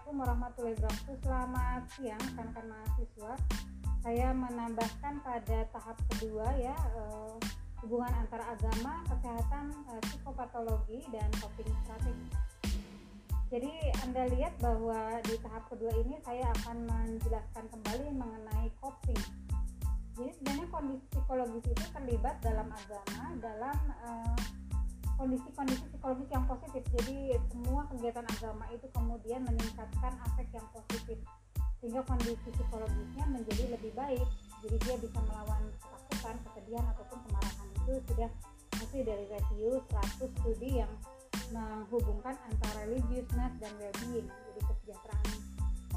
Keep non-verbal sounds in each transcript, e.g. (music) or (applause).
Assalamualaikum warahmatullahi wabarakatuh. Selamat siang rekan-rekan mahasiswa. Saya menambahkan pada tahap kedua ya eh, hubungan antara agama, kesehatan, eh, psikopatologi dan coping strategi. Jadi Anda lihat bahwa di tahap kedua ini saya akan menjelaskan kembali mengenai coping. Jadi sebenarnya kondisi psikologis itu terlibat dalam agama dalam eh, kondisi-kondisi psikologis yang positif. Jadi semua kegiatan agama itu kemudian meningkatkan aspek yang positif. Sehingga kondisi psikologisnya menjadi lebih baik. Jadi dia bisa melawan ketakutan kesedihan ataupun kemarahan. Itu sudah hasil dari review 100 studi yang menghubungkan antara religiousness dan well-being. Jadi kesejahteraan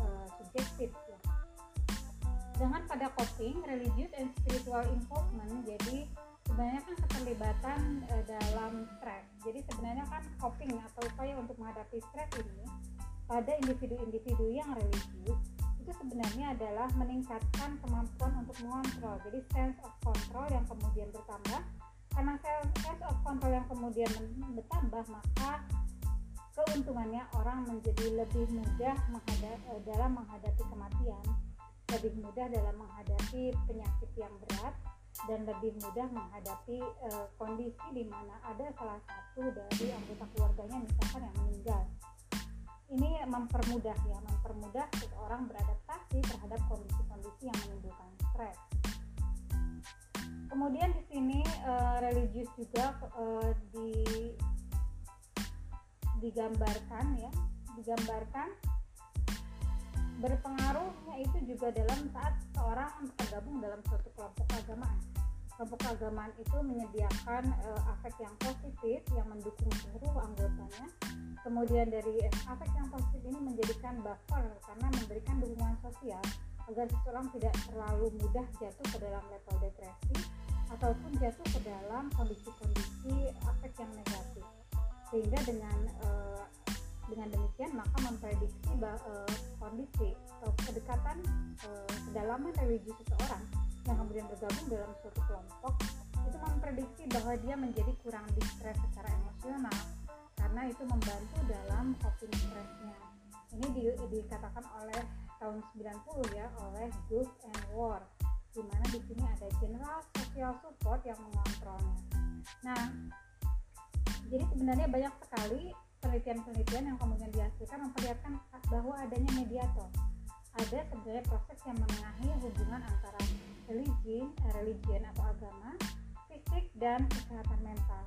uh, subjektif ya. dengan pada coping religious and spiritual involvement jadi sebenarnya kan keterlibatan e, dalam stres. Jadi sebenarnya kan coping atau upaya untuk menghadapi stres ini pada individu-individu yang religius itu sebenarnya adalah meningkatkan kemampuan untuk mengontrol. Jadi sense of control yang kemudian bertambah karena sense of control yang kemudian bertambah maka keuntungannya orang menjadi lebih mudah menghadap, e, dalam menghadapi kematian, lebih mudah dalam menghadapi penyakit yang berat dan lebih mudah menghadapi e, kondisi di mana ada salah satu dari anggota keluarganya misalkan yang meninggal. Ini mempermudah ya, mempermudah seseorang beradaptasi terhadap kondisi-kondisi yang menimbulkan stres. Kemudian di sini e, religius juga e, di digambarkan ya, digambarkan berpengaruhnya itu juga dalam saat seorang tergabung dalam suatu kelompok keagamaan. Kelompok keagamaan itu menyediakan uh, yang positif yang mendukung seluruh anggotanya. Kemudian dari afek yang positif ini menjadikan buffer karena memberikan dukungan sosial agar seseorang tidak terlalu mudah jatuh ke dalam level depresi ataupun jatuh ke dalam kondisi-kondisi afek yang negatif. Sehingga dengan uh, dengan demikian maka memprediksi uh, kondisi atau kedekatan uh, kedalaman religi seseorang yang kemudian bergabung dalam suatu kelompok itu memprediksi bahwa dia menjadi kurang distres secara emosional karena itu membantu dalam coping stresnya ini di, dikatakan oleh tahun 90 ya oleh Gulf and War di mana di sini ada general social support yang mengontrolnya. Nah, jadi sebenarnya banyak sekali penelitian-penelitian yang kemudian dihasilkan memperlihatkan bahwa adanya mediator. Ada sebenarnya proses yang menengahi hubungan antara religion, eh, religion atau agama, fisik dan kesehatan mental.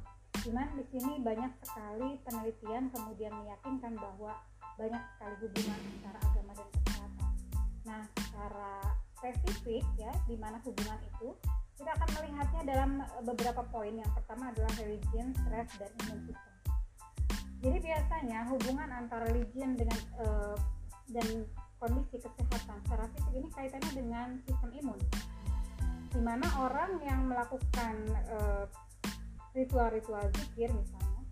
Di mana di sini banyak sekali penelitian kemudian meyakinkan bahwa banyak sekali hubungan antara agama dan kesehatan. Nah, secara spesifik ya, di mana hubungan itu kita akan melihatnya dalam eh, beberapa poin. Yang pertama adalah religion, stress, dan imun system. Jadi biasanya hubungan antara religion dengan uh, dan kondisi kesehatan secara fisik ini kaitannya dengan sistem imun. Di mana orang yang melakukan ritual ritual-ritual zikir misalnya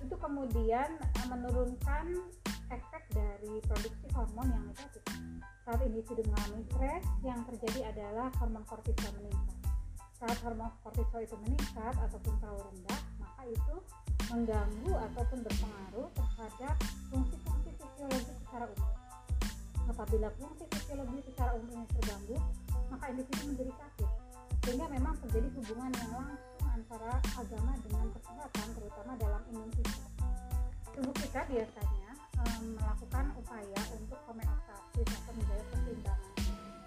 itu kemudian uh, menurunkan efek dari produksi hormon yang negatif. Saat individu mengalami stres yang terjadi adalah hormon kortisol meningkat. Saat hormon kortisol itu meningkat ataupun terlalu rendah maka itu mengganggu ataupun berpengaruh terhadap fungsi-fungsi fisiologi secara umum. Apabila fungsi fisiologi secara umumnya terganggu maka individu menjadi sakit sehingga memang terjadi hubungan yang langsung antara agama dengan kesehatan terutama dalam imun sistem tubuh kita biasanya um, melakukan upaya untuk homeostasis atau menjaga keseimbangan.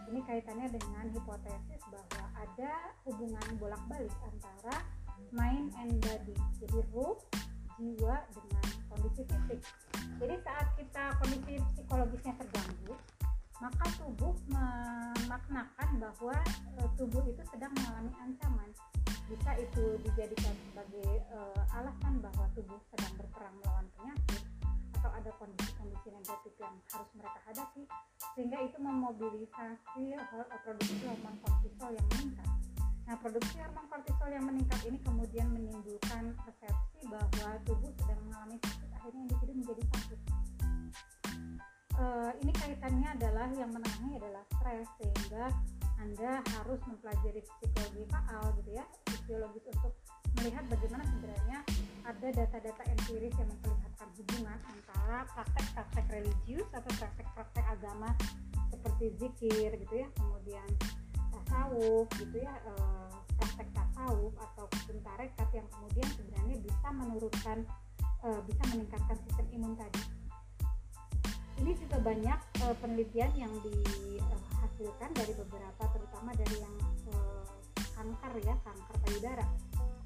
Ini kaitannya dengan hipotesis bahwa ada hubungan bolak-balik antara mind and body jadi ruh jiwa dengan kondisi fisik. Jadi saat kita kondisi psikologisnya terganggu maka tubuh memaknakan bahwa e, tubuh itu sedang mengalami ancaman. Bisa itu dijadikan sebagai e, alasan bahwa tubuh sedang berperang melawan penyakit atau ada kondisi-kondisi negatif yang harus mereka hadapi sehingga itu memobilisasi produksi hormon kortisol yang meningkat nah produksi hormon kortisol yang meningkat ini kemudian menimbulkan persepsi bahwa tubuh sedang mengalami sakit akhirnya individu menjadi sakit. Uh, ini kaitannya adalah yang menangani adalah stres sehingga anda harus mempelajari psikologi faal gitu ya fisiologis untuk melihat bagaimana sebenarnya ada data-data empiris yang memperlihatkan hubungan antara praktek-praktek religius atau praktek-praktek agama seperti zikir gitu ya kemudian tasawuf gitu ya eh, praktek tasawuf atau tarekat yang kemudian sebenarnya bisa menurunkan eh, bisa meningkatkan sistem imun tadi. Ini juga banyak uh, penelitian yang dihasilkan dari beberapa terutama dari yang kanker ya kanker payudara.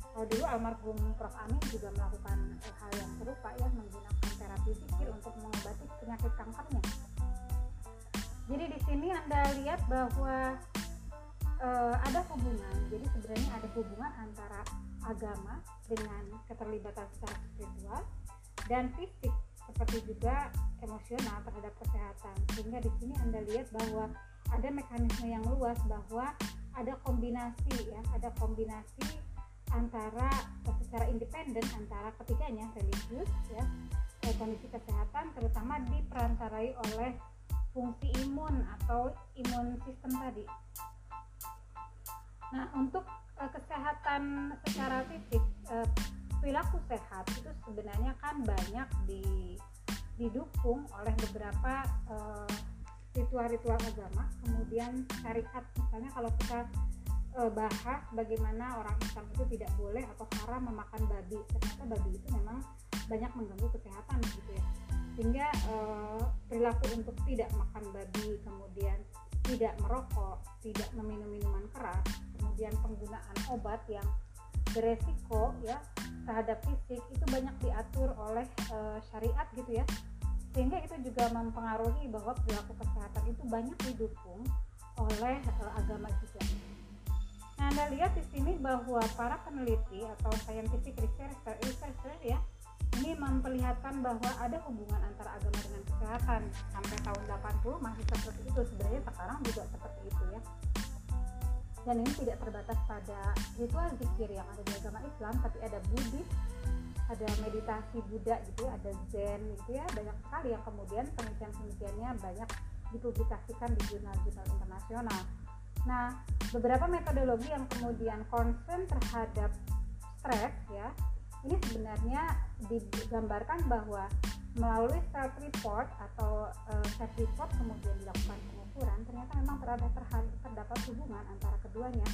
Kalau dulu almarhum Prof. Amin juga melakukan hal yang serupa ya menggunakan terapi zikir untuk mengobati penyakit kankernya. Jadi di sini anda lihat bahwa ada hubungan. Jadi sebenarnya ada hubungan antara agama dengan keterlibatan secara spiritual dan fisik seperti juga emosional terhadap kesehatan. Sehingga di sini anda lihat bahwa ada mekanisme yang luas bahwa ada kombinasi ya. Ada kombinasi antara secara independen antara ketiganya religius ya kondisi kesehatan terutama diperantarai oleh fungsi imun atau imun sistem tadi. Nah, untuk uh, kesehatan secara fisik, uh, perilaku sehat itu sebenarnya kan banyak di didukung oleh beberapa ritual-ritual uh, agama. Kemudian syariat misalnya kalau kita uh, bahas bagaimana orang Islam itu tidak boleh atau haram memakan babi ternyata babi itu memang banyak mengganggu kesehatan gitu ya. Sehingga uh, perilaku untuk tidak makan babi kemudian tidak merokok tidak meminum minuman keras kemudian penggunaan obat yang beresiko ya terhadap fisik itu banyak diatur oleh uh, syariat gitu ya sehingga itu juga mempengaruhi bahwa perilaku kesehatan itu banyak didukung oleh uh, agama juga. Nah, Anda lihat di sini bahwa para peneliti atau scientific researcher, researcher ya, ini memperlihatkan bahwa ada hubungan antara agama dengan kesehatan. Sampai tahun 80 masih seperti itu. Sebenarnya sekarang juga seperti itu ya. Dan ini tidak terbatas pada ritual zikir yang ada di agama Islam tapi ada Buddhis ada meditasi Buddha gitu ya ada Zen gitu ya. Banyak sekali yang kemudian penelitian-penelitiannya banyak dipublikasikan di jurnal-jurnal internasional. Nah beberapa metodologi yang kemudian concern terhadap stres ya ini sebenarnya digambarkan bahwa melalui self report atau uh, self report kemudian dilakukan pengukuran ternyata memang terdapat terdapat hubungan antara keduanya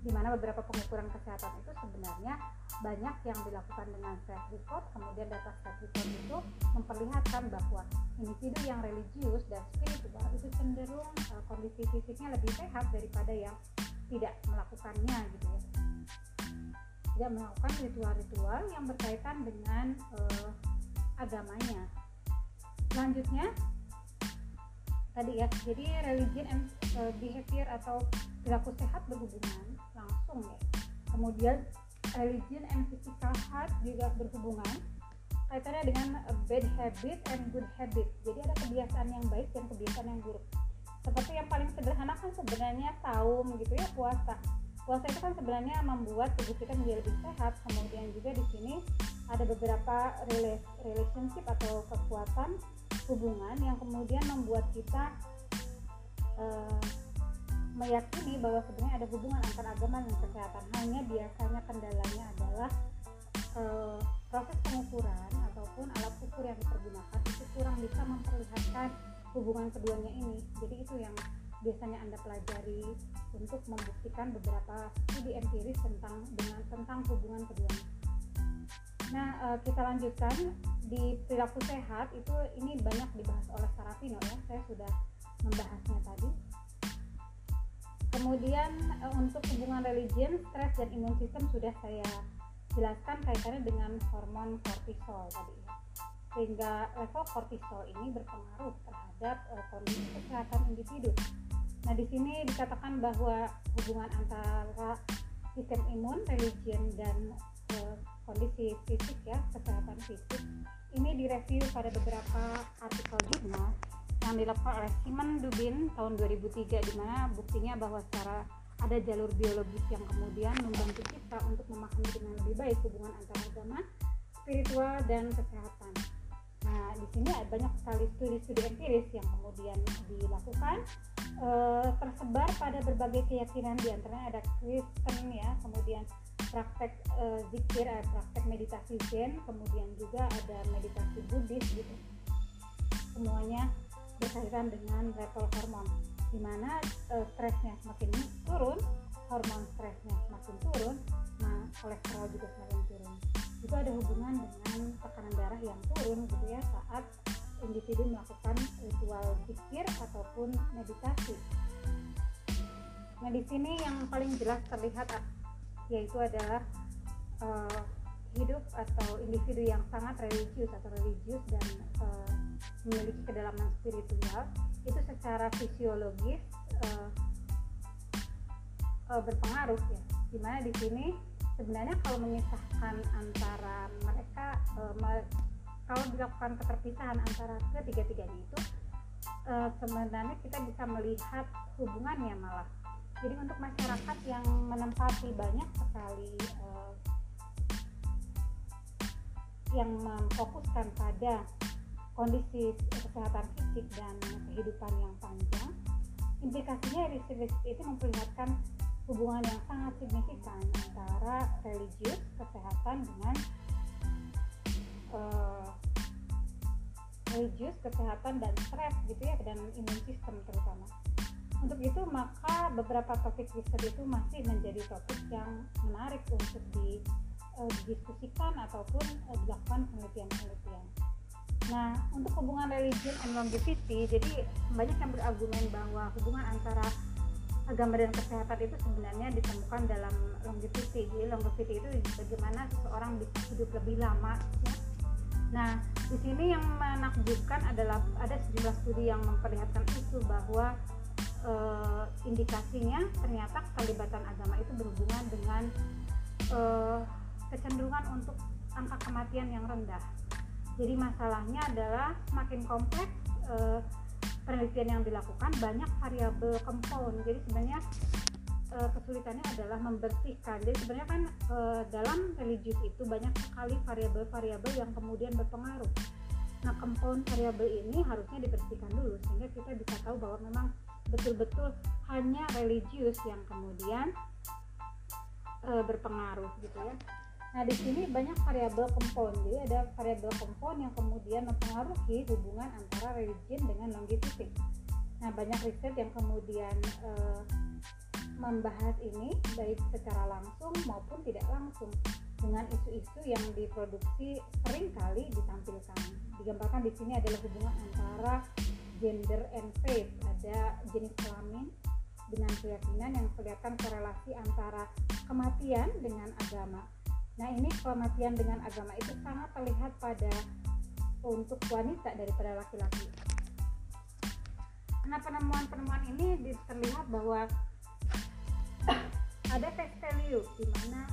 di mana beberapa pengukuran kesehatan itu sebenarnya banyak yang dilakukan dengan self report kemudian data self report itu memperlihatkan bahwa individu yang religius dan spiritual itu cenderung uh, kondisi fisiknya lebih sehat daripada yang tidak melakukannya gitu ya tidak melakukan ritual-ritual yang berkaitan dengan uh, agamanya. Selanjutnya tadi ya, jadi religion and uh, behavior atau perilaku sehat berhubungan langsung ya. Kemudian religion and physical health juga berhubungan kaitannya dengan bad habit and good habit. Jadi ada kebiasaan yang baik dan kebiasaan yang buruk. Seperti yang paling sederhana kan sebenarnya saum gitu ya puasa puasa itu kan sebenarnya membuat tubuh kita menjadi lebih sehat. Kemudian juga di sini ada beberapa relationship atau kekuatan hubungan yang kemudian membuat kita uh, meyakini bahwa sebenarnya ada hubungan antara agama dan kesehatan. Hanya biasanya kendalanya adalah uh, proses pengukuran ataupun alat ukur yang dipergunakan itu kurang bisa memperlihatkan hubungan keduanya ini. Jadi itu yang biasanya Anda pelajari untuk membuktikan beberapa studi empiris tentang dengan tentang hubungan keduanya. Nah, uh, kita lanjutkan di perilaku sehat itu ini banyak dibahas oleh Sarafino ya. Saya sudah membahasnya tadi. Kemudian uh, untuk hubungan religion, stres dan imun sistem sudah saya jelaskan kaitannya dengan hormon kortisol tadi. Sehingga level kortisol ini berpengaruh terhadap uh, kondisi kesehatan individu Nah, di sini dikatakan bahwa hubungan antara sistem imun, religion dan uh, kondisi fisik ya, kesehatan fisik ini direview pada beberapa artikel jurnal yang dilakukan oleh Simon Dubin tahun 2003 di mana buktinya bahwa secara ada jalur biologis yang kemudian membantu kita untuk memahami dengan lebih baik hubungan antara agama, spiritual dan kesehatan. Nah, di sini ada banyak sekali studi-studi empiris yang kemudian dilakukan e, tersebar pada berbagai keyakinan di antaranya ada Kristen ya, kemudian praktek uh, zikir, uh, praktek meditasi Zen, kemudian juga ada meditasi Buddhis gitu. Semuanya berkaitan dengan level hormon, di mana uh, stresnya semakin turun, hormon stresnya semakin turun, nah kolesterol juga semakin turun. Juga ada hubungan dengan tekanan darah yang turun gitu ya saat individu melakukan ritual zikir ataupun meditasi. Nah di sini yang paling jelas terlihat yaitu adalah uh, hidup atau individu yang sangat religius atau religius dan uh, memiliki kedalaman spiritual itu secara fisiologis uh, uh, berpengaruh ya di mana di sini sebenarnya kalau memisahkan antara mereka uh, me kalau dilakukan keterpisahan antara ketiga-tiganya itu uh, sebenarnya kita bisa melihat hubungannya malah. Jadi untuk masyarakat yang menempati banyak sekali uh, yang memfokuskan pada kondisi kesehatan fisik dan kehidupan yang panjang implikasinya riset itu memperlihatkan hubungan yang sangat signifikan antara religius kesehatan dengan uh, religius kesehatan dan stres gitu ya dan imun sistem terutama untuk itu maka beberapa topik riset itu masih menjadi topik yang menarik untuk didiskusikan eh, ataupun uh, dilakukan penelitian-penelitian. Nah, untuk hubungan religion and longevity, jadi banyak yang berargumen bahwa hubungan antara agama dan kesehatan itu sebenarnya ditemukan dalam longevity. Jadi longevity itu bagaimana seseorang hidup lebih lama. Ya. Nah, di sini yang menakjubkan adalah ada sejumlah studi yang memperlihatkan itu bahwa uh, indikasinya ternyata keterlibatan agama itu berhubungan dengan uh, kecenderungan untuk angka kematian yang rendah. Jadi masalahnya adalah semakin kompleks uh, penelitian yang dilakukan banyak variabel compound. Jadi sebenarnya uh, kesulitannya adalah membersihkan. Jadi sebenarnya kan uh, dalam religius itu banyak sekali variabel-variabel yang kemudian berpengaruh. Nah, compound variabel ini harusnya dibersihkan dulu sehingga kita bisa tahu bahwa memang betul-betul hanya religius yang kemudian e, berpengaruh gitu ya. Nah di sini banyak variabel compound, jadi ada variabel compound yang kemudian mempengaruhi hubungan antara religion dengan longevity. Nah banyak riset yang kemudian e, membahas ini baik secara langsung maupun tidak langsung dengan isu-isu yang diproduksi sering kali ditampilkan. Digambarkan di sini adalah hubungan antara gender and faith ada jenis kelamin dengan keyakinan yang kelihatan korelasi antara kematian dengan agama nah ini kematian dengan agama itu sangat terlihat pada untuk wanita daripada laki-laki nah penemuan-penemuan ini terlihat bahwa (coughs) ada tes value di mana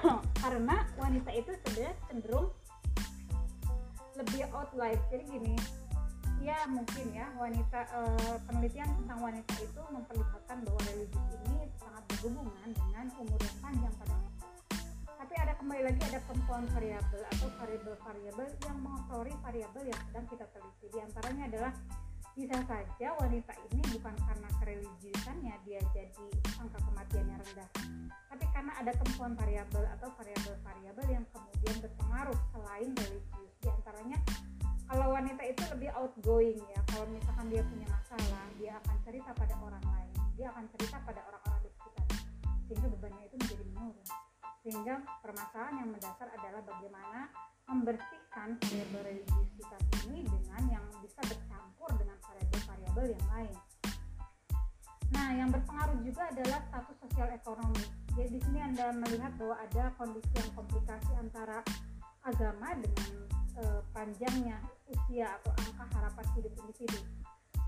(coughs) karena wanita itu sebenarnya cenderung lebih outlive jadi gini ya mungkin ya wanita uh, penelitian tentang wanita itu memperlihatkan bahwa religius ini sangat berhubungan dengan umur yang panjang pada. Tapi ada kembali lagi ada compound variabel atau variabel-variabel yang mengotori variabel yang sedang kita teliti. Di antaranya adalah bisa saja wanita ini bukan karena kereligiusannya dia jadi angka kematiannya rendah, tapi karena ada compound variabel atau variabel-variabel yang kemudian berpengaruh selain religius. Di antaranya kalau wanita itu lebih outgoing ya kalau misalkan dia punya masalah dia akan cerita pada orang lain dia akan cerita pada orang-orang di sekitar sehingga bebannya itu menjadi menurun sehingga permasalahan yang mendasar adalah bagaimana membersihkan variabel religiusitas ini dengan yang bisa bercampur dengan variabel-variabel yang lain nah yang berpengaruh juga adalah status sosial ekonomi jadi di sini anda melihat bahwa ada kondisi yang komplikasi antara agama dengan e, panjangnya usia atau angka harapan hidup individu.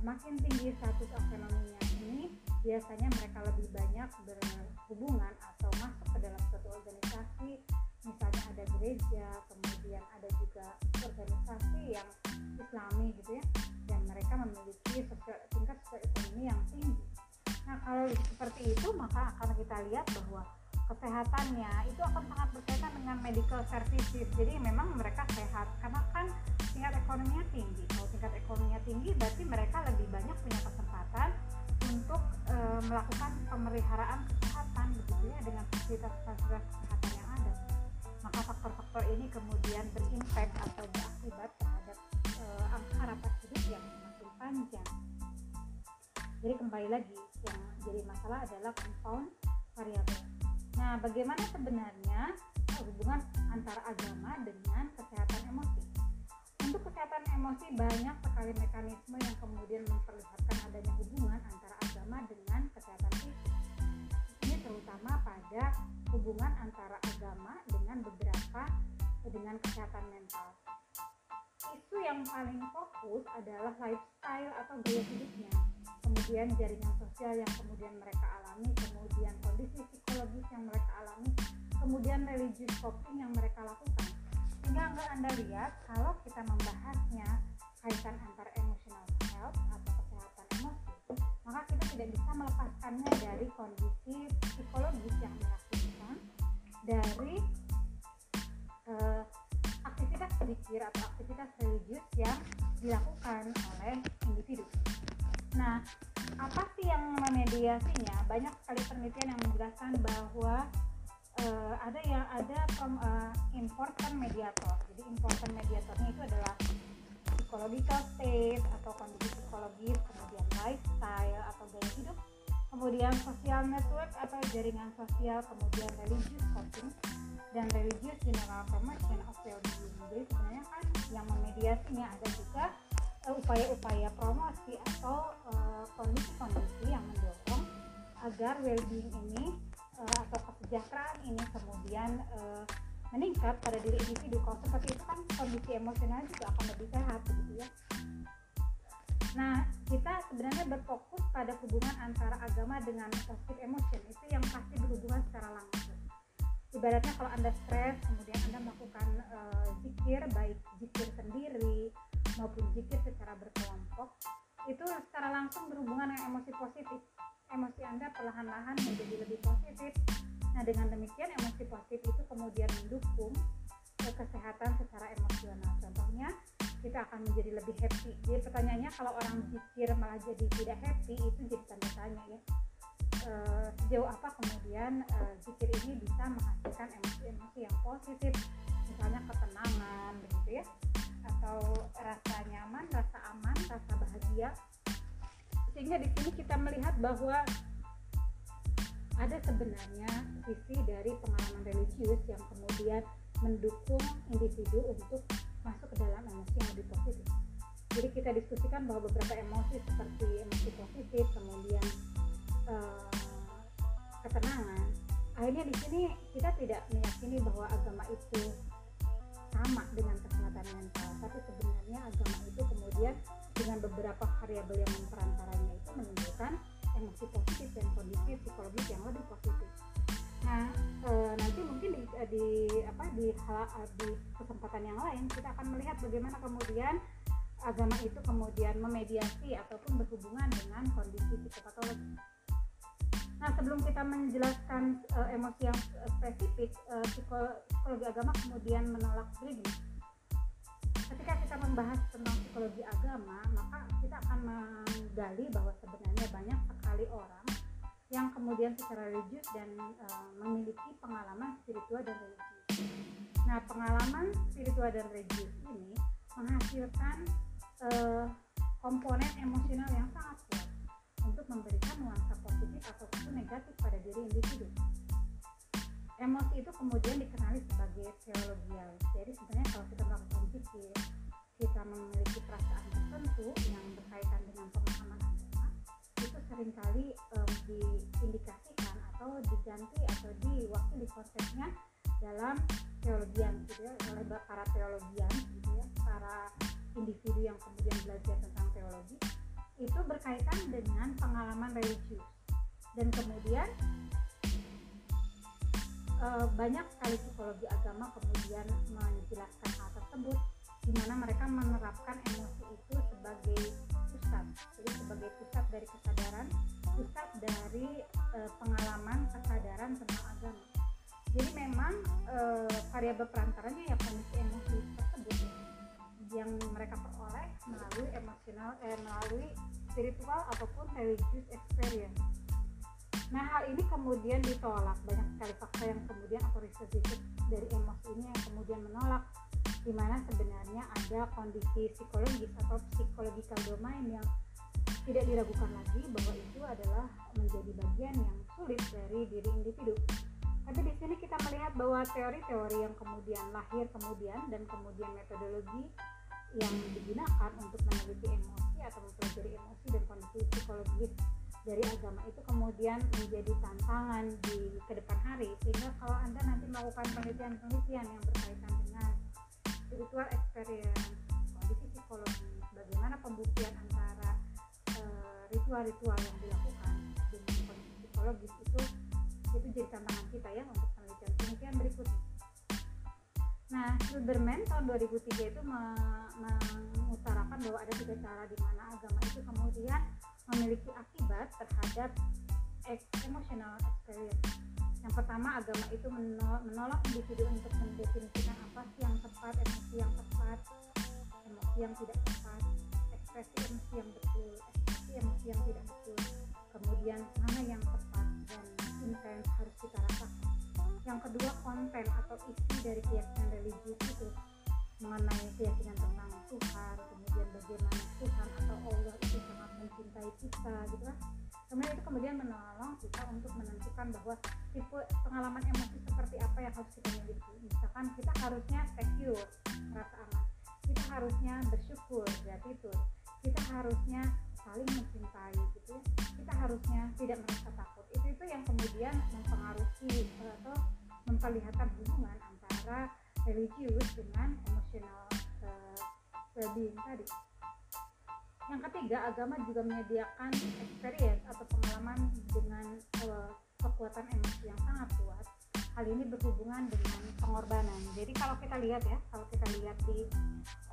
Semakin tinggi status ekonominya ini, biasanya mereka lebih banyak berhubungan atau masuk dalam suatu organisasi, misalnya ada gereja, kemudian ada juga organisasi yang islami gitu ya, dan mereka memiliki sosial, tingkat sosial ekonomi yang tinggi. Nah kalau seperti itu maka akan kita lihat bahwa kesehatannya itu akan sangat berkaitan dengan medical services jadi memang mereka sehat karena kan tingkat ekonominya tinggi kalau tingkat ekonominya tinggi berarti mereka lebih banyak punya kesempatan untuk e, melakukan pemeliharaan kesehatan begitu ya dengan fasilitas-fasilitas kesehatan yang ada. Maka faktor-faktor ini kemudian berimpact atau berakibat terhadap uh, angka harapan hidup yang semakin panjang. Jadi kembali lagi yang jadi masalah adalah compound variable. Nah bagaimana sebenarnya hubungan antara agama dengan kesehatan emosi? Untuk kesehatan emosi banyak sekali mekanisme yang kemudian memperlihatkan adanya hubungan antara agama dengan kesehatan fisik. Ini terutama pada hubungan antara agama dengan beberapa dengan kesehatan mental. Isu yang paling fokus adalah lifestyle atau gaya hidupnya kemudian jaringan sosial yang kemudian mereka alami kemudian kondisi psikologis yang mereka alami kemudian religious coping yang mereka lakukan. Sehingga enggak anda lihat kalau kita membahasnya kaitan antara emotional health atau tidak bisa melepaskannya dari kondisi psikologis yang merasakan dari uh, aktivitas berpikir atau aktivitas religius yang dilakukan oleh individu. Nah, apa sih yang memediasinya? Banyak sekali penelitian yang menjelaskan bahwa uh, ada yang ada from uh, important mediator. Jadi important mediatornya itu adalah psychological state atau kondisi psikologis, kemudian lifestyle atau gaya hidup, kemudian social network atau jaringan sosial, kemudian religious coping dan religious general promotion of well-being. Jadi sebenarnya kan yang memediasinya ada juga upaya upaya-upaya promosi atau kondisi-kondisi uh, yang mendorong agar well-being ini uh, atau kesejahteraan ini kemudian uh, meningkat pada diri individu kalau seperti itu kan kondisi emosional juga akan lebih sehat begitu ya. Nah kita sebenarnya berfokus pada hubungan antara agama dengan positive emotion. Itu yang pasti berhubungan secara langsung. Ibaratnya kalau anda stres kemudian anda melakukan uh, zikir baik zikir sendiri maupun zikir secara berkelompok itu secara langsung berhubungan dengan emosi positif. Emosi anda perlahan-lahan menjadi lebih positif. Nah dengan demikian emosi positif itu kemudian mendukung kesehatan secara emosional. Contohnya kita akan menjadi lebih happy. Jadi pertanyaannya kalau orang zikir malah jadi tidak happy itu jadi tanda tanya ya. E, sejauh apa kemudian e, zikir ini bisa menghasilkan emosi-emosi yang positif? Misalnya ketenangan begitu ya. Atau rasa nyaman, rasa aman, rasa bahagia. Sehingga di sini kita melihat bahwa ada sebenarnya sisi dari pengalaman religius yang kemudian mendukung individu untuk masuk ke dalam emosi yang lebih positif. Jadi kita diskusikan bahwa beberapa emosi seperti emosi positif, kemudian uh, ketenangan. Akhirnya di sini kita tidak meyakini bahwa agama itu sama dengan kesehatan mental, tapi sebenarnya agama itu kemudian dengan beberapa variabel yang memperantaranya itu menimbulkan emosi positif dan kondisi psikologis yang lebih positif. Nah, e, nanti mungkin di, di apa di hal di kesempatan yang lain kita akan melihat bagaimana kemudian agama itu kemudian memediasi ataupun berhubungan dengan kondisi psikopatologi. Nah, sebelum kita menjelaskan uh, emosi yang spesifik, uh, psikologi agama kemudian menolak begini. Ketika kita membahas tentang psikologi agama, maka kita akan menggali bahwa sebenarnya banyak sekali orang yang kemudian secara religius dan uh, memiliki pengalaman spiritual dan religius. Nah, pengalaman spiritual dan religius ini menghasilkan uh, komponen emosional yang sangat kuat untuk memberikan nuansa positif ataupun negatif pada diri individu. Emosi itu kemudian dikenali sebagai teologial. Jadi sebenarnya kalau kita melakukan zikir, kita memiliki perasaan tertentu yang berkaitan dengan pemahaman agama, itu sering kali um, diindikasikan atau diganti atau di waktu di konsepnya dalam teologian gitu ya oleh para teologian gitu ya para individu yang kemudian belajar tentang teologi itu berkaitan dengan pengalaman religius dan kemudian e, banyak sekali psikologi agama kemudian menjelaskan hal tersebut di mana mereka menerapkan emosi itu sebagai pusat jadi sebagai pusat dari kesadaran pusat dari e, pengalaman kesadaran tentang agama jadi memang e, variabel perantaranya ya kondisi emosi tersebut yang mereka peroleh melalui emosional eh, melalui spiritual ataupun religious experience. Nah hal ini kemudian ditolak banyak sekali fakta yang kemudian atau riset dari emosi ini yang kemudian menolak di mana sebenarnya ada kondisi psikologis atau psikologikal domain yang tidak diragukan lagi bahwa itu adalah menjadi bagian yang sulit dari diri individu. Tapi di sini kita melihat bahwa teori-teori yang kemudian lahir kemudian dan kemudian metodologi yang digunakan untuk meneliti emosi atau mempelajari emosi dan kondisi psikologis dari agama itu kemudian menjadi tantangan di ke depan hari. Sehingga kalau anda nanti melakukan penelitian-penelitian yang berkaitan dengan spiritual experience kondisi psikologi bagaimana pembuktian antara uh, ritual-ritual yang dilakukan dengan kondisi psikologis itu itu jadi tantangan kita ya untuk penelitian-penelitian berikutnya Nah, Silberman tahun 2003 itu mengutarakan bahwa ada tiga cara di mana agama itu kemudian memiliki akibat terhadap emotional experience. Yang pertama, agama itu menolak individu untuk mendefinisikan apa sih yang tepat, emosi yang tepat, emosi yang tidak tepat, ekspresi emosi yang betul, ekspresi emosi yang tidak betul, kemudian mana yang tepat dan intens harus kita rasakan. Yang kedua, konten atau isi dari keyakinan religius itu mengenai keyakinan tentang Tuhan, kemudian bagaimana Tuhan atau Allah itu sangat mencintai kita gitu kan. Kemudian itu kemudian menolong kita untuk menentukan bahwa tipe pengalaman emosi seperti apa yang harus kita miliki. Misalkan kita harusnya secure merasa aman. Kita harusnya bersyukur gratitude kita harusnya saling mencintai gitu ya. Kita harusnya tidak merasa takut. Itu itu yang kemudian mempengaruhi atau memperlihatkan hubungan antara religius dengan tadi yang ketiga, agama juga menyediakan experience atau pengalaman dengan uh, kekuatan emosi yang sangat kuat. Hal ini berhubungan dengan pengorbanan. Jadi kalau kita lihat ya, kalau kita lihat di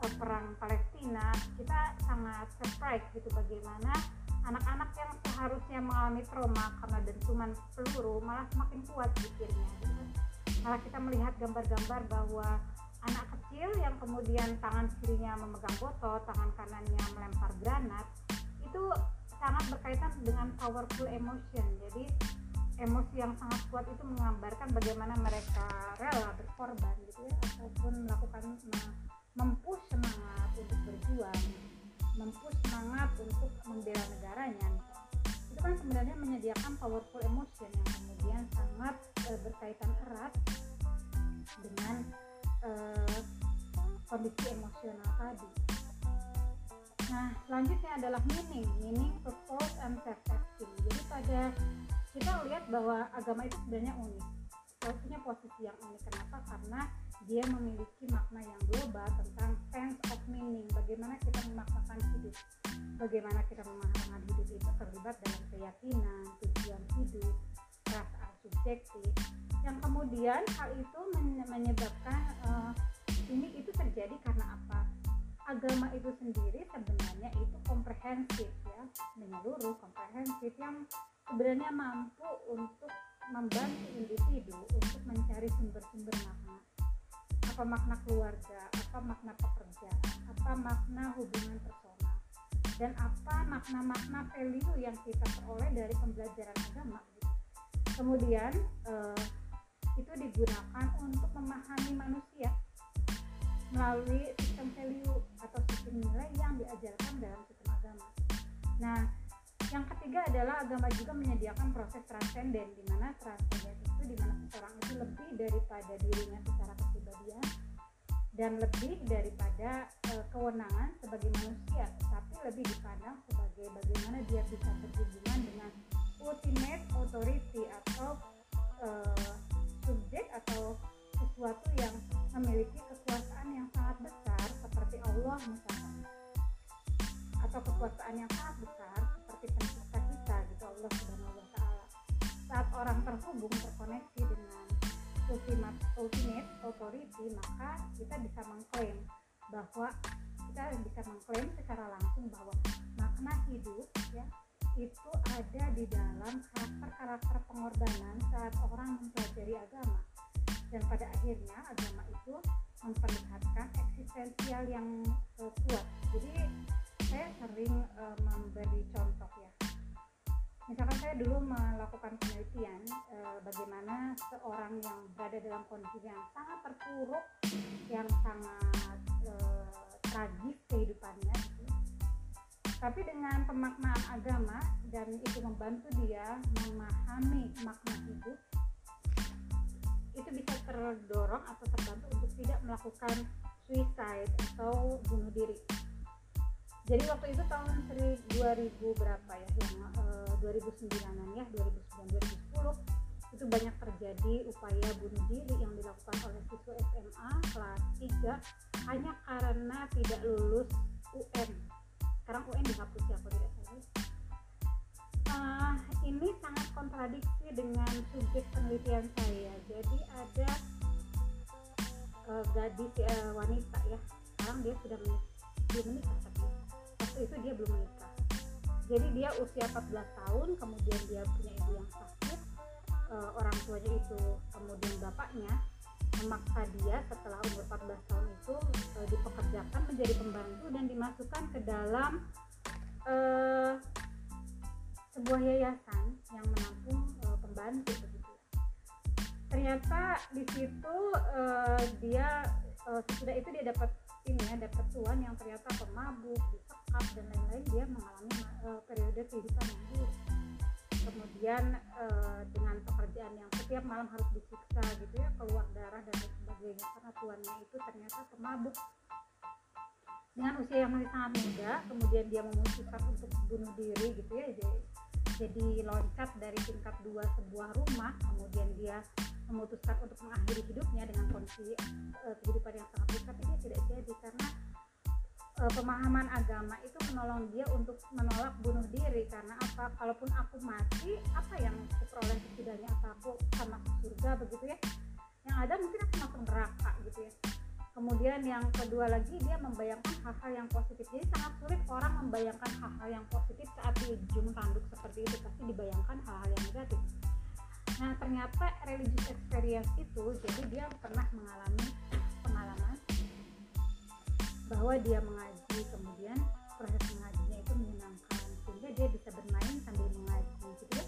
uh, perang Palestina, kita sangat surprise gitu bagaimana anak-anak yang seharusnya mengalami trauma karena dentuman peluru malah semakin kuat pikirnya. Gitu. Malah kita melihat gambar-gambar bahwa anak kecil yang kemudian tangan kirinya memegang botol, tangan kanannya melempar granat, itu sangat berkaitan dengan powerful emotion. Jadi emosi yang sangat kuat itu menggambarkan bagaimana mereka rela berkorban gitu ya ataupun melakukan mempush semangat untuk berjuang, mempush semangat untuk membela negaranya. Itu kan sebenarnya menyediakan powerful emotion yang kemudian sangat e, berkaitan erat dengan uh, kondisi emosional tadi. Nah, selanjutnya adalah meaning, meaning, purpose, and self-esteem. Jadi pada kita lihat bahwa agama itu sebenarnya unik. Punya posisi yang unik. Kenapa? Karena dia memiliki makna yang global tentang sense of meaning. Bagaimana kita memaknakan hidup. Bagaimana kita memaknakan hidup itu terlibat dalam keyakinan, tujuan hidup, perasaan subjektif, yang kemudian hal itu menyebabkan uh, ini itu terjadi karena apa? Agama itu sendiri sebenarnya itu komprehensif ya menyeluruh komprehensif yang sebenarnya mampu untuk membantu individu untuk mencari sumber-sumber makna. Apa makna keluarga apa makna pekerjaan apa makna hubungan personal dan apa makna-makna value yang kita peroleh dari pembelajaran agama. Kemudian uh, itu digunakan untuk memahami manusia melalui sistem value atau sistem nilai yang diajarkan dalam sistem agama. Nah, yang ketiga adalah agama juga menyediakan proses transenden di mana transenden itu di mana seseorang itu lebih daripada dirinya secara kepribadian dan lebih daripada e, kewenangan sebagai manusia, tapi lebih dipandang sebagai bagaimana dia bisa berhubungan dengan ultimate authority atau e, subjek atau sesuatu yang memiliki kekuasaan yang sangat besar seperti Allah misalnya atau kekuasaan yang sangat besar seperti pencipta kita gitu Allah Subhanahu wa taala. Saat orang terhubung terkoneksi dengan ultimate ultimate authority maka kita bisa mengklaim bahwa kita bisa mengklaim secara langsung bahwa makna hidup ya itu ada di dalam karakter-karakter pengorbanan saat orang mempelajari agama dan pada akhirnya agama itu memperlihatkan eksistensial yang uh, kuat jadi saya sering uh, memberi contoh ya misalkan saya dulu melakukan penelitian e, bagaimana seorang yang berada dalam kondisi yang sangat terpuruk yang sangat e, tragis kehidupannya. Tapi dengan pemaknaan agama dan itu membantu dia memahami makna hidup itu bisa terdorong atau terbantu untuk tidak melakukan suicide atau bunuh diri. Jadi waktu itu tahun 2000 berapa ya yang uh, 2009an ya 2009 2010 itu banyak terjadi upaya bunuh diri yang dilakukan oleh siswa SMA kelas 3 hanya karena tidak lulus UN sekarang UN dihapus ya kalau tidak salah? Uh, ini sangat kontradiksi dengan subjek penelitian saya. Jadi ada uh, gadis uh, wanita ya. Sekarang dia sudah menikah. Dia menikah tapi waktu itu dia belum menikah. Jadi dia usia 14 tahun kemudian dia punya ibu yang sakit uh, orang tuanya itu kemudian bapaknya memaksa dia setelah umur 14 tahun itu uh, dipekerjakan menjadi pembantu dan dimasukkan ke dalam uh, sebuah yayasan yang menampung uh, pembantu begitu. Ternyata di situ uh, dia uh, sesudah itu dia dapat ini ya dapat tuan yang ternyata pemabuk disekap dan lain-lain dia mengalami uh, periode kehidupan yang buruk kemudian uh, dengan pekerjaan yang setiap malam harus disiksa gitu ya keluar darah dan sebagainya. Karena tuannya itu ternyata pemabuk. Dengan usia yang masih sangat muda kemudian dia memutuskan untuk bunuh diri gitu ya jadi, jadi loncat dari tingkat dua sebuah rumah. Kemudian dia memutuskan untuk mengakhiri hidupnya dengan kondisi uh, kehidupan yang sangat rusak tapi dia tidak jadi karena uh, pemahaman agama itu menolong dia untuk menolak bunuh diri. Karena apa? Kalaupun aku mati apa yang aku peroleh setidaknya? Apa aku akan masuk surga begitu ya? Yang ada mungkin aku masuk neraka gitu ya. Kemudian yang kedua lagi dia membayangkan hal-hal yang positif. Jadi sangat sulit orang membayangkan hal-hal yang positif saat di ujung tanduk seperti itu. Pasti dibayangkan hal-hal yang negatif. Nah ternyata religious experience itu jadi dia pernah mengalami pengalaman bahwa dia kemudian proses mengajinya itu menyenangkan. Sehingga dia bisa bermain sambil mengaji gitu ya.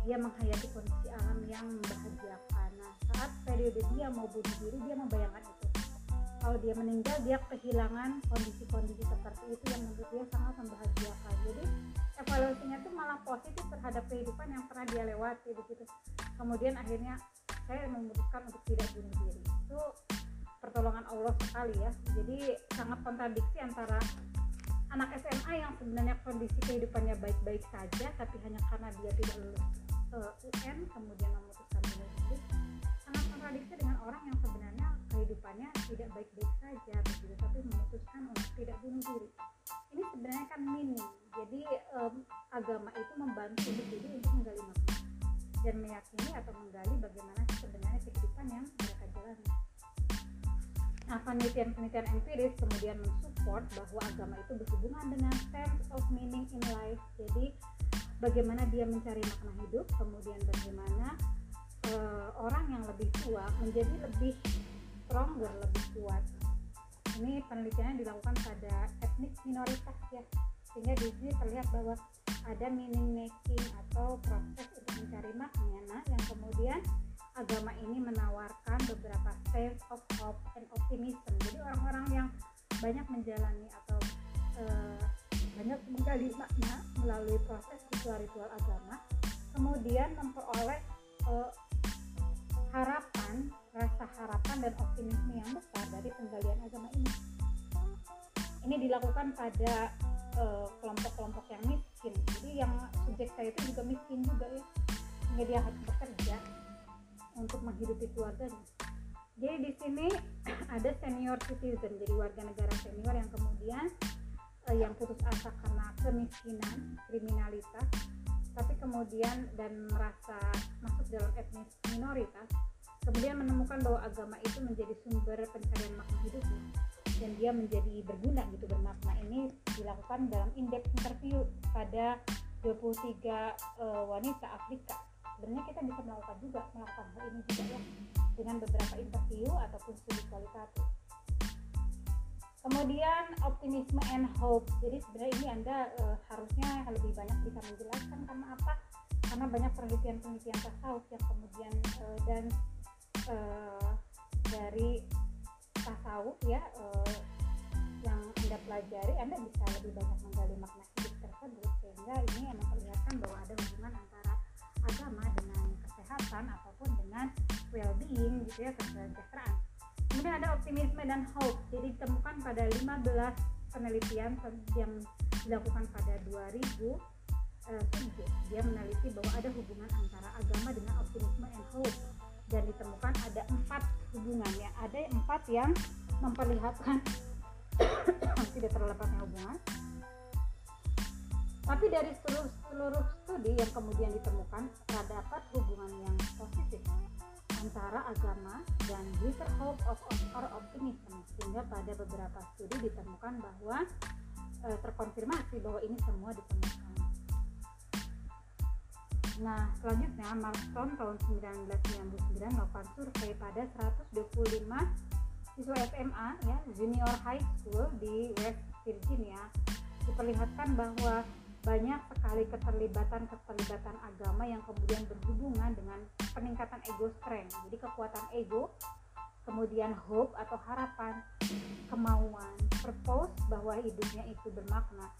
Dia menghayati kondisi alam yang membahagiakan. Nah saat periode dia mau bunuh diri dia membayangkan itu. Kalau dia meninggal dia kehilangan kondisi-kondisi seperti itu yang menurut dia sangat membahagiakan. Jadi evaluasinya tuh malah positif terhadap kehidupan yang pernah dia lewati begitu. Kemudian akhirnya saya memutuskan untuk tidak bunuh diri. Itu pertolongan Allah sekali ya. Jadi sangat kontradiksi antara anak SMA yang sebenarnya kondisi kehidupannya baik-baik saja tapi hanya karena dia tidak lulus uh, UN kemudian memutuskan diri sangat kontradiksi dengan orang yang sebenarnya kehidupannya tidak baik-baik saja begitu tapi memutuskan untuk tidak bunuh diri. Ini sebenarnya kan minim jadi um, agama itu membantu individu untuk menggali makna dan meyakini atau menggali bagaimana sebenarnya kehidupan yang mereka jalani penelitian-penelitian empiris kemudian mensupport bahwa agama itu berhubungan dengan sense of meaning in life. Jadi bagaimana dia mencari makna hidup kemudian bagaimana uh, orang yang lebih tua menjadi lebih stronger lebih kuat. Ini penelitiannya dilakukan pada etnik minoritas ya. Sehingga di sini terlihat bahwa ada meaning making atau proses untuk mencari makna yang kemudian agama ini menawarkan beberapa sense of hope and optimism. Jadi orang-orang yang banyak menjalani atau uh, banyak menggali makna melalui proses ritual-ritual agama kemudian memperoleh uh, harapan rasa harapan dan optimisme yang besar dari penggalian agama ini. Ini dilakukan pada eh, kelompok-kelompok uh, yang miskin. Jadi yang subjek saya itu juga miskin juga ya. Sehingga dia harus bekerja untuk menghidupi keluarganya jadi di sini (clears throat) ada senior citizen jadi warga negara senior yang kemudian uh, yang putus asa karena kemiskinan kriminalitas tapi kemudian dan merasa masuk dalam etnis minoritas kemudian menemukan bahwa agama itu menjadi sumber pencarian makna hidupnya dan dia menjadi berguna gitu bermakna. Ini dilakukan dalam indeks interview pada 23 uh, wanita Afrika sebenarnya kita bisa melakukan juga melakukan hal ini juga ya dengan beberapa interview ataupun studi kualitatif. Kemudian optimisme and hope. Jadi sebenarnya ini anda uh, harusnya lebih banyak bisa menjelaskan karena apa? Karena banyak penelitian-penelitian tasawuf yang kemudian uh, dan uh, dari tasawuf ya uh, yang anda pelajari anda bisa lebih banyak menggali makna hidup tersebut sehingga ini memperlihatkan bahwa ada hubungan antara agama dengan kesehatan ataupun dengan well-being gitu ya kesejahteraan. Kemudian ada optimisme dan hope. Jadi ditemukan pada 15 penelitian yang dilakukan pada 2000 eh, dia meneliti bahwa ada hubungan antara agama dengan optimisme and hope. Dan ditemukan ada empat hubungan ya. Ada empat yang memperlihatkan (coughs) tidak terlepasnya hubungan tapi dari seluruh, seluruh studi yang kemudian ditemukan terdapat hubungan yang positif antara agama dan greater hope of or optimism sehingga pada beberapa studi ditemukan bahwa e, terkonfirmasi bahwa ini semua ditemukan. Nah, selanjutnya Marston tahun 1999 melakukan survei pada 125 siswa SMA ya, junior high school di West Virginia diperlihatkan bahwa banyak sekali keterlibatan-keterlibatan agama yang kemudian berhubungan dengan peningkatan ego strength. Jadi kekuatan ego, kemudian hope atau harapan, kemauan, purpose bahwa hidupnya itu bermakna,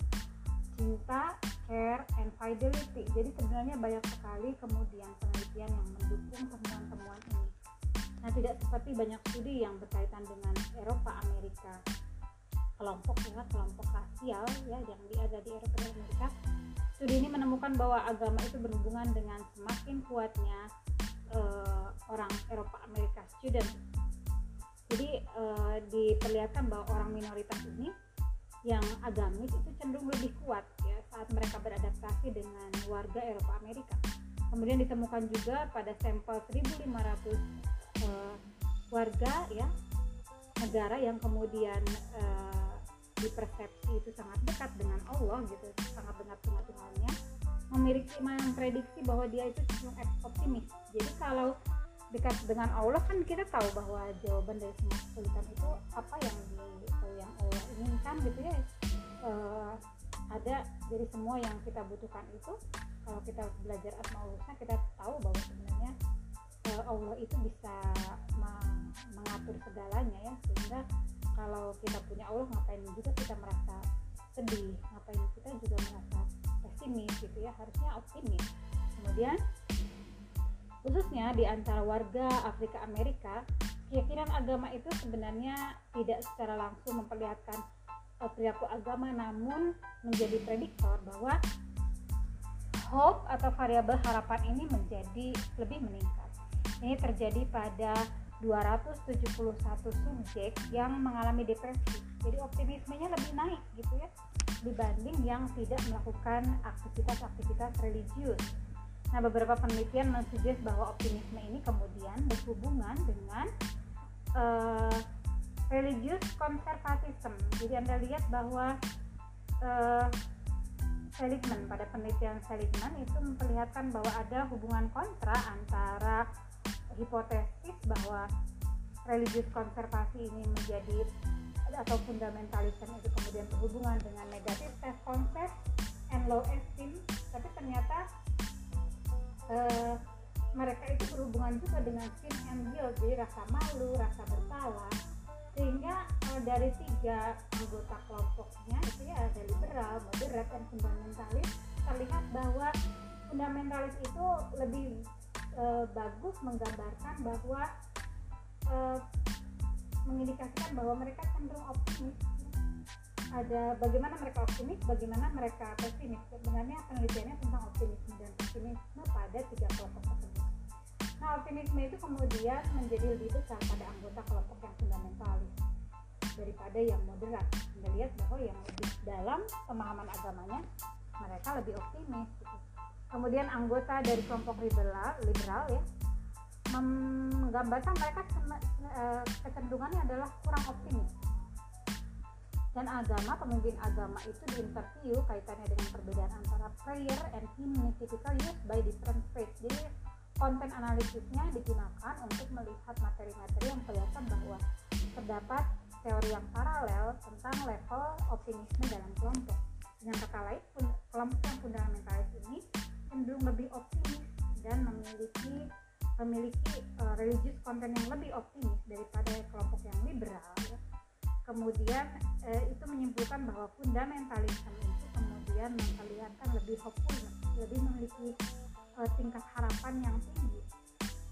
cinta, care, and fidelity. Jadi sebenarnya banyak sekali kemudian penelitian yang mendukung temuan-temuan ini. Nah, tidak seperti banyak studi yang berkaitan dengan Eropa, Amerika, kelompok ya kelompok rasial ya yang ada di Eropa dan Amerika studi ini menemukan bahwa agama itu berhubungan dengan semakin kuatnya uh, orang Eropa Amerika student jadi uh, diperlihatkan bahwa orang minoritas ini yang agamis itu cenderung lebih kuat ya saat mereka beradaptasi dengan warga Eropa Amerika. Kemudian ditemukan juga pada sampel 1500 uh, warga ya negara yang kemudian uh, dipersepsi itu sangat dekat dengan Allah gitu sangat dekat dengan Tuhannya memiliki memprediksi bahwa dia itu cenderung optimis jadi kalau dekat dengan Allah kan kita tahu bahwa jawaban dari semua kesulitan itu apa yang di yang Allah inginkan gitu ya. E, ada dari semua yang kita butuhkan itu kalau kita belajar asmaul kita tahu bahwa sebenarnya e, Allah itu bisa mengatur segalanya ya sehingga kalau kita punya Allah ngapain juga kita merasa sedih? Ngapain kita juga merasa pesimis gitu ya? Harusnya optimis. Kemudian khususnya di antara warga Afrika Amerika keyakinan agama itu sebenarnya tidak secara langsung memperlihatkan uh, perilaku agama namun menjadi prediktor bahwa hope atau variabel harapan ini menjadi lebih meningkat. Ini terjadi pada 271 subjek yang mengalami depresi. Jadi optimismenya lebih naik gitu ya dibanding yang tidak melakukan aktivitas-aktivitas religius. Nah beberapa penelitian mensuggest bahwa optimisme ini kemudian berhubungan dengan uh, religious conservatism jadi anda lihat bahwa uh, Seligman pada penelitian Seligman itu memperlihatkan bahwa ada hubungan kontra antara hipotesis bahwa religius konservasi ini menjadi atau fundamentalisme itu kemudian berhubungan dengan negatif self concept and low esteem. Tapi ternyata uh, mereka itu berhubungan juga dengan sin and guilt jadi rasa malu rasa bersalah. Sehingga uh, dari tiga anggota kelompoknya itu ya ada liberal moderat dan fundamentalis terlihat bahwa fundamentalis itu lebih e, bagus menggambarkan bahwa e, mengindikasikan bahwa mereka cenderung optimis ada bagaimana mereka optimis, bagaimana mereka pesimis. Sebenarnya penelitiannya tentang optimisme dan pesimisme pada tiga kelompok tersebut. Nah, optimisme itu kemudian menjadi lebih besar pada anggota kelompok yang fundamentalis daripada yang moderat. Anda lihat bahwa yang lebih dalam pemahaman agamanya mereka lebih optimis. Gitu kemudian anggota dari kelompok liberal liberal ya menggambarkan mereka eh, kecenderungannya adalah kurang optimis dan agama pemimpin agama itu diinterview kaitannya dengan perbedaan antara prayer and hymn typical used by different faith jadi konten analisisnya digunakan untuk melihat materi-materi yang kelihatan bahwa terdapat teori yang paralel tentang level optimisme dalam kelompok. Dengan kata lain, kelompok yang fundamentalis ini cenderung lebih optimis dan memiliki memiliki uh, religious content yang lebih optimis daripada kelompok yang liberal. Kemudian uh, itu menyimpulkan bahwa fundamentalisme itu kemudian memperlihatkan lebih hopeful, lebih memiliki uh, tingkat harapan yang tinggi.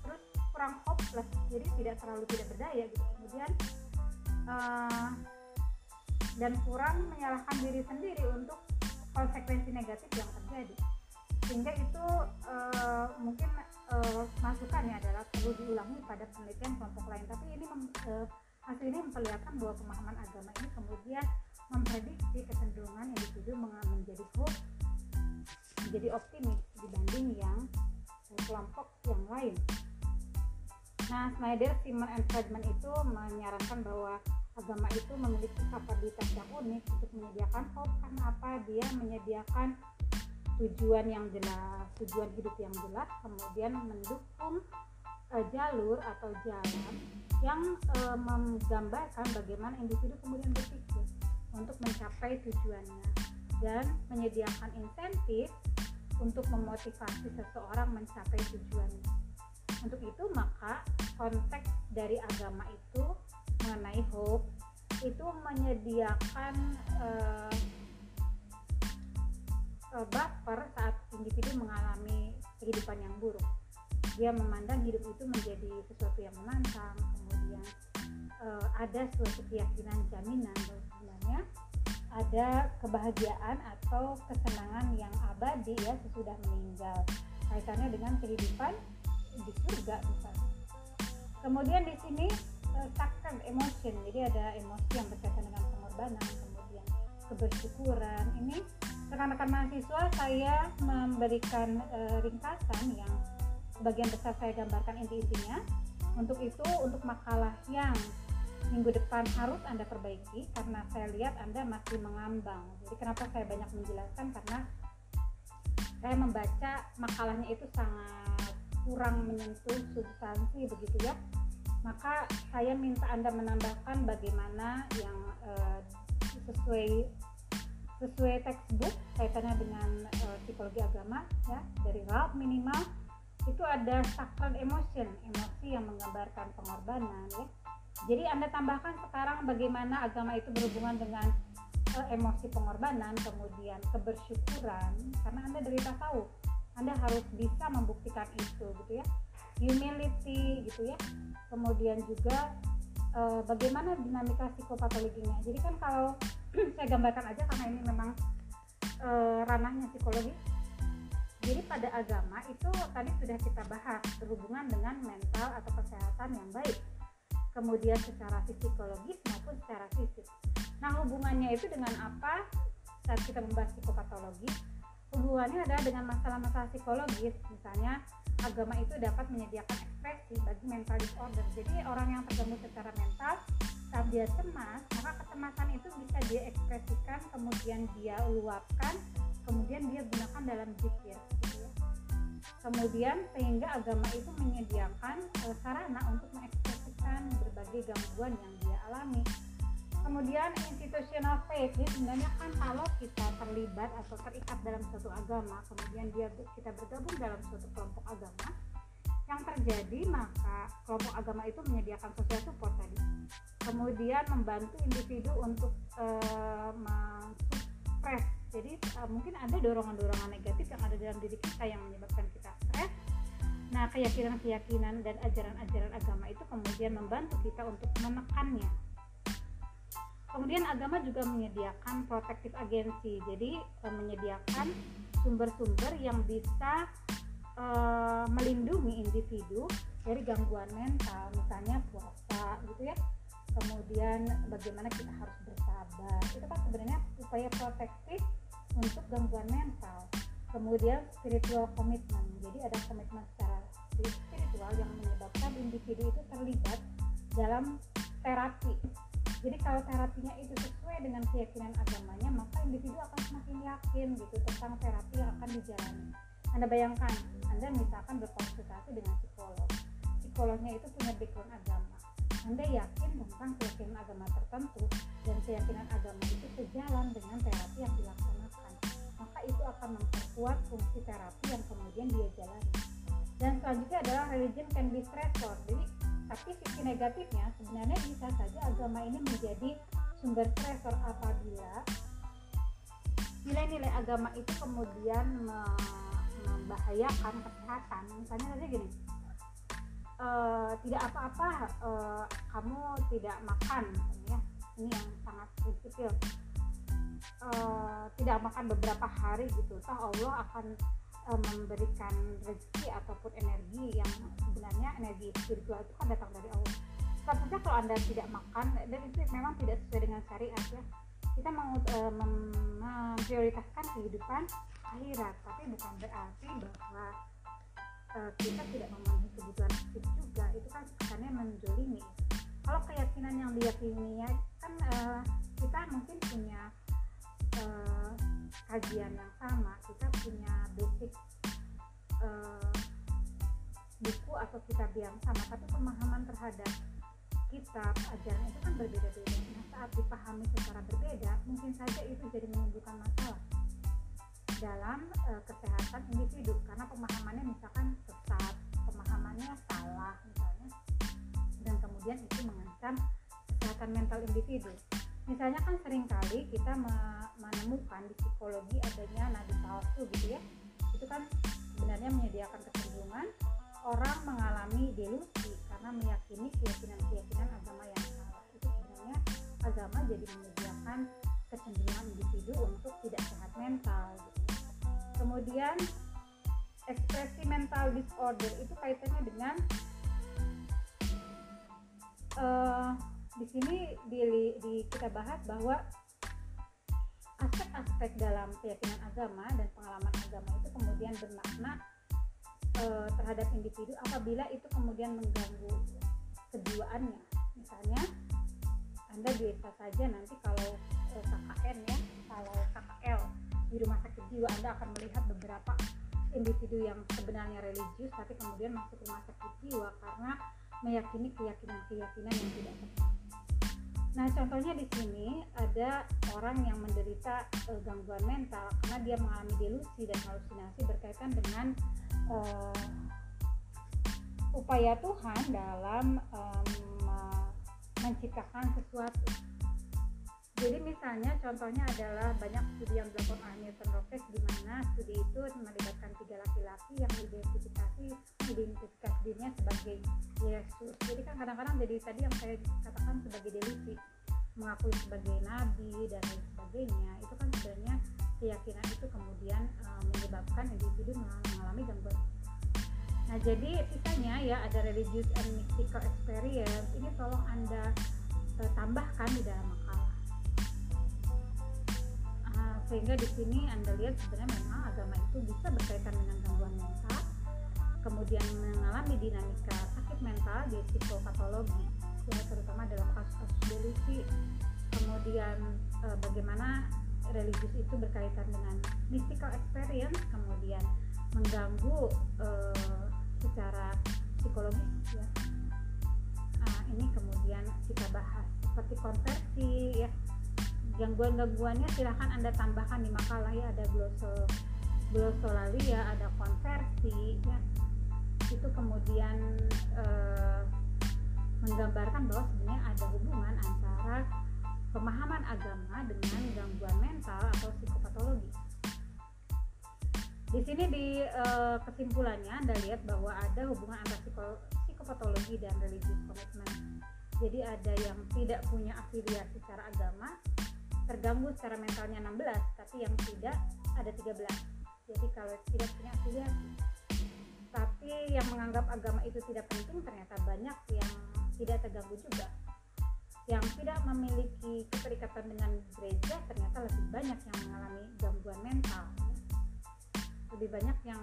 Terus kurang hopeless, jadi tidak terlalu tidak berdaya gitu. Kemudian uh, dan kurang menyalahkan diri sendiri untuk konsekuensi negatif yang terjadi sehingga itu uh, mungkin uh, masukannya adalah perlu diulangi pada penelitian kelompok lain tapi ini mem, uh, hasil ini memperlihatkan bahwa pemahaman agama ini kemudian memprediksi kecenderungan individu menjadi hope menjadi optimis dibanding yang kelompok yang lain Nah, Snyder, Simon, and Friedman itu menyarankan bahwa agama itu memiliki kapabilitas yang unik untuk menyediakan hope karena apa? Dia menyediakan tujuan yang jelas, tujuan hidup yang jelas, kemudian mendukung uh, jalur atau jalan yang uh, menggambarkan bagaimana individu kemudian berpikir untuk mencapai tujuannya dan menyediakan insentif untuk memotivasi seseorang mencapai tujuannya. Untuk itu maka konteks dari agama itu mengenai hope itu menyediakan uh, uh, baper saat individu mengalami kehidupan yang buruk. Dia memandang hidup itu menjadi sesuatu yang menantang kemudian uh, ada suatu keyakinan jaminan bahwa sebenarnya ada kebahagiaan atau kesenangan yang abadi ya sesudah meninggal. Kaitannya dengan kehidupan di surga misalnya. Kemudian di sini uh, sacred emotion. Jadi ada emosi yang berkaitan dengan pengorbanan kemudian kebersyukuran. Ini rekan-rekan mahasiswa saya memberikan uh, ringkasan yang sebagian besar saya gambarkan inti-intinya. Untuk itu untuk makalah yang minggu depan harus Anda perbaiki karena saya lihat Anda masih mengambang. Jadi kenapa saya banyak menjelaskan? Karena saya membaca makalahnya itu sangat kurang menyentuh substansi begitu ya. Maka saya minta anda menambahkan bagaimana yang uh, sesuai sesuai textbook kaitannya dengan uh, psikologi agama ya dari Ralph minimal itu ada sacred emotion emosi yang menggambarkan pengorbanan ya. Jadi anda tambahkan sekarang bagaimana agama itu berhubungan dengan uh, emosi pengorbanan kemudian kebersyukuran karena anda dari tahu anda harus bisa membuktikan itu gitu ya. Humility gitu ya. Kemudian juga e, bagaimana dinamika psikopatologinya. Jadi kan kalau (clears throat) saya gambarkan aja karena ini memang e, ranahnya psikologi. Jadi pada agama itu tadi sudah kita bahas berhubungan dengan mental atau kesehatan yang baik. Kemudian secara psikologis maupun secara fisik. Nah hubungannya itu dengan apa? Saat kita membahas psikopatologi hubungannya adalah dengan masalah-masalah psikologis. Misalnya agama itu dapat menyediakan ekspresi bagi mental disorder. Jadi orang yang terganggu secara mental saat dia cemas maka kecemasan itu bisa dia ekspresikan kemudian dia luapkan kemudian dia gunakan dalam zikir gitu. Kemudian sehingga agama itu menyediakan uh, sarana untuk mengekspresikan berbagai gangguan yang dia alami kemudian institutional faith ini sebenarnya kan kalau kita terlibat atau terikat dalam suatu agama kemudian dia kita bergabung dalam suatu kelompok agama yang terjadi maka kelompok agama itu menyediakan social support tadi. Kemudian membantu individu untuk uh, mensupres jadi uh, mungkin ada dorongan-dorongan negatif yang ada dalam diri kita yang menyebabkan kita stres. Nah keyakinan-keyakinan dan ajaran-ajaran agama itu kemudian membantu kita untuk menekannya Kemudian agama juga menyediakan protektif agensi, jadi e, menyediakan sumber-sumber yang bisa e, melindungi individu dari gangguan mental, misalnya puasa, gitu ya. Kemudian bagaimana kita harus bersabar, itu kan sebenarnya upaya protektif untuk gangguan mental. Kemudian spiritual komitmen, jadi ada komitmen secara spiritual yang menyebabkan individu itu terlibat dalam terapi jadi kalau terapinya itu sesuai dengan keyakinan agamanya maka individu akan semakin yakin gitu tentang terapi yang akan dijalani. Anda bayangkan anda misalkan berkonsultasi dengan psikolog. Psikolognya itu punya background agama. Anda yakin tentang keyakinan agama tertentu dan keyakinan agama itu sejalan dengan terapi yang dilaksanakan maka itu akan memperkuat fungsi terapi yang kemudian dia jalani. Dan selanjutnya adalah religion can be stressor jadi tapi sisi negatifnya sebenarnya bisa saja agama ini menjadi sumber stresor apabila nilai-nilai agama itu kemudian membahayakan kesehatan. Misalnya saja gini uh, tidak apa-apa uh, kamu tidak makan ya. Ini yang sangat prinsipil. Uh, tidak makan beberapa hari gitu toh Allah akan uh, memberikan rezeki ataupun energi yang sebenarnya energi spiritual itu kan datang dari Allah. Tentu saja kalau anda tidak makan dan itu memang tidak sesuai dengan syariat ya. Kita mau uh, memprioritaskan kehidupan akhirat tapi bukan berarti bahwa uh, kita tidak memenuhi kebutuhan fisik juga. Itu kan kesannya menjolimi. Kalau keyakinan yang diyakini ya kan uh, kita mungkin punya uh, kajian yang sama kita punya basic uh, buku atau kitab yang sama tapi pemahaman terhadap kitab ajaran itu kan berbeda-beda. Nah saat dipahami secara berbeda mungkin saja itu jadi menimbulkan masalah dalam e, kesehatan individu. Karena pemahamannya misalkan sesat pemahamannya salah misalnya dan kemudian itu mengancam kesehatan mental individu misalnya kan sering kali kita menemukan di psikologi adanya nadi palsu gitu ya itu kan sebenarnya menyediakan kecenderungan orang mengalami delusi karena meyakini keyakinan-keyakinan agama yang salah itu sebenarnya agama jadi menyediakan kecenderungan individu untuk tidak sehat mental gitu. kemudian ekspresi mental disorder itu kaitannya dengan uh, di sini di, di kita bahas bahwa aspek-aspek dalam keyakinan agama dan pengalaman agama itu kemudian bermakna e, terhadap individu apabila itu kemudian mengganggu kejiwaannya. Misalnya anda biasa saja nanti kalau e, eh, KKN ya kalau KKL di rumah sakit jiwa anda akan melihat beberapa individu yang sebenarnya religius tapi kemudian masuk rumah sakit jiwa karena meyakini keyakinan-keyakinan yang tidak tepat Nah, contohnya di sini ada orang yang menderita uh, gangguan mental karena dia mengalami delusi dan halusinasi berkaitan dengan uh, upaya Tuhan dalam um, menciptakan sesuatu. Jadi misalnya contohnya adalah banyak studi yang dilakukan oleh Newton Rockes di mana studi itu melibatkan tiga laki-laki yang identifikasi identifikasi dirinya sebagai Yesus. Jadi kan kadang-kadang jadi tadi yang saya katakan sebagai delusi mengakui sebagai nabi dan lain sebagainya itu kan sebenarnya keyakinan itu kemudian uh, menyebabkan individu mengalami gangguan. Nah jadi sisanya ya ada religious and mystical experience. Ini tolong anda uh, tambahkan di dalam makalah uh, sehingga di sini anda lihat sebenarnya memang agama itu bisa berkaitan dengan gangguan mental kemudian mengalami dinamika sakit mental di psikopatologi ya terutama dalam kasus-kasus delusi kemudian e, bagaimana religius itu berkaitan dengan mystical experience kemudian mengganggu e, secara psikologis ya. Nah, ini kemudian kita bahas seperti konversi ya gangguan-gangguannya silahkan anda tambahkan di makalah ya ada glosol glosolalia ada konversi ya itu kemudian eh, menggambarkan bahwa sebenarnya ada hubungan antara pemahaman agama dengan gangguan mental atau psikopatologi. Di sini di uh, kesimpulannya Anda lihat bahwa ada hubungan antara psikopatologi dan religious commitment. Jadi ada yang tidak punya afiliasi secara agama, terganggu secara mentalnya 16, tapi yang tidak ada 13. Jadi kalau tidak punya afiliasi, tapi yang menganggap agama itu tidak penting ternyata banyak yang tidak terganggu juga. Yang tidak memiliki keterikatan dengan gereja ternyata lebih banyak yang mengalami gangguan mental. Lebih banyak yang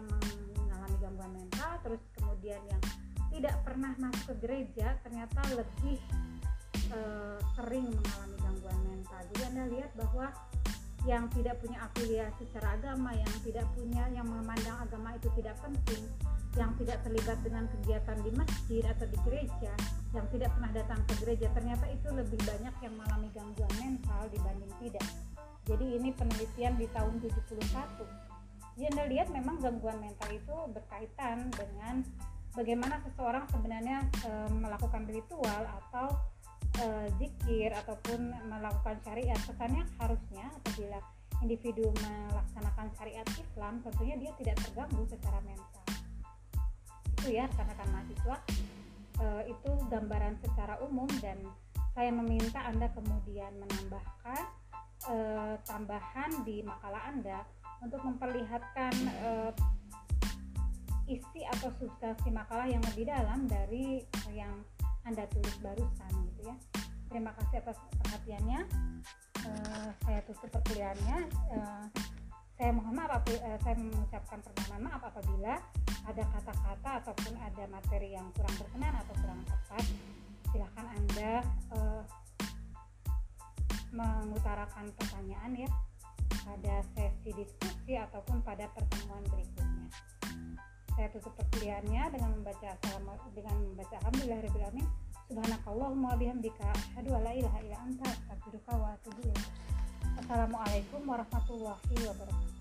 mengalami gangguan mental terus kemudian yang tidak pernah masuk ke gereja ternyata lebih e, sering mengalami gangguan mental jadi anda lihat bahwa yang tidak punya afiliasi secara agama, yang tidak punya yang memandang agama itu tidak penting, yang tidak terlibat dengan kegiatan di masjid atau di gereja, yang tidak pernah datang ke gereja, ternyata itu lebih banyak yang mengalami gangguan mental dibanding tidak. Jadi ini penelitian di tahun 71. Jadi Anda lihat memang gangguan mental itu berkaitan dengan bagaimana seseorang sebenarnya e, melakukan ritual atau e, zikir ataupun melakukan syariat. Kesannya harusnya apabila individu melaksanakan syariat Islam tentunya dia tidak terganggu secara mental itu ya rekan-rekan mahasiswa e, itu gambaran secara umum dan saya meminta anda kemudian menambahkan e, tambahan di makalah anda untuk memperlihatkan e, isi atau substansi makalah yang lebih dalam dari yang anda tulis barusan gitu ya. Terima kasih atas perhatiannya. Uh, saya tutup perkuliahannya uh, saya mohon maaf uh, saya mengucapkan permohonan maaf apabila ada kata-kata ataupun ada materi yang kurang berkenan atau kurang tepat. Silahkan anda uh, mengutarakan pertanyaan ya pada sesi diskusi ataupun pada pertemuan berikutnya saya tutup perkuliahannya dengan membaca dengan membaca alhamdulillahirobbilalamin subhanakallahumma bihamdika asyhadu an la ilaha illa anta astaghfiruka wa atubu ilaik assalamualaikum warahmatullahi wabarakatuh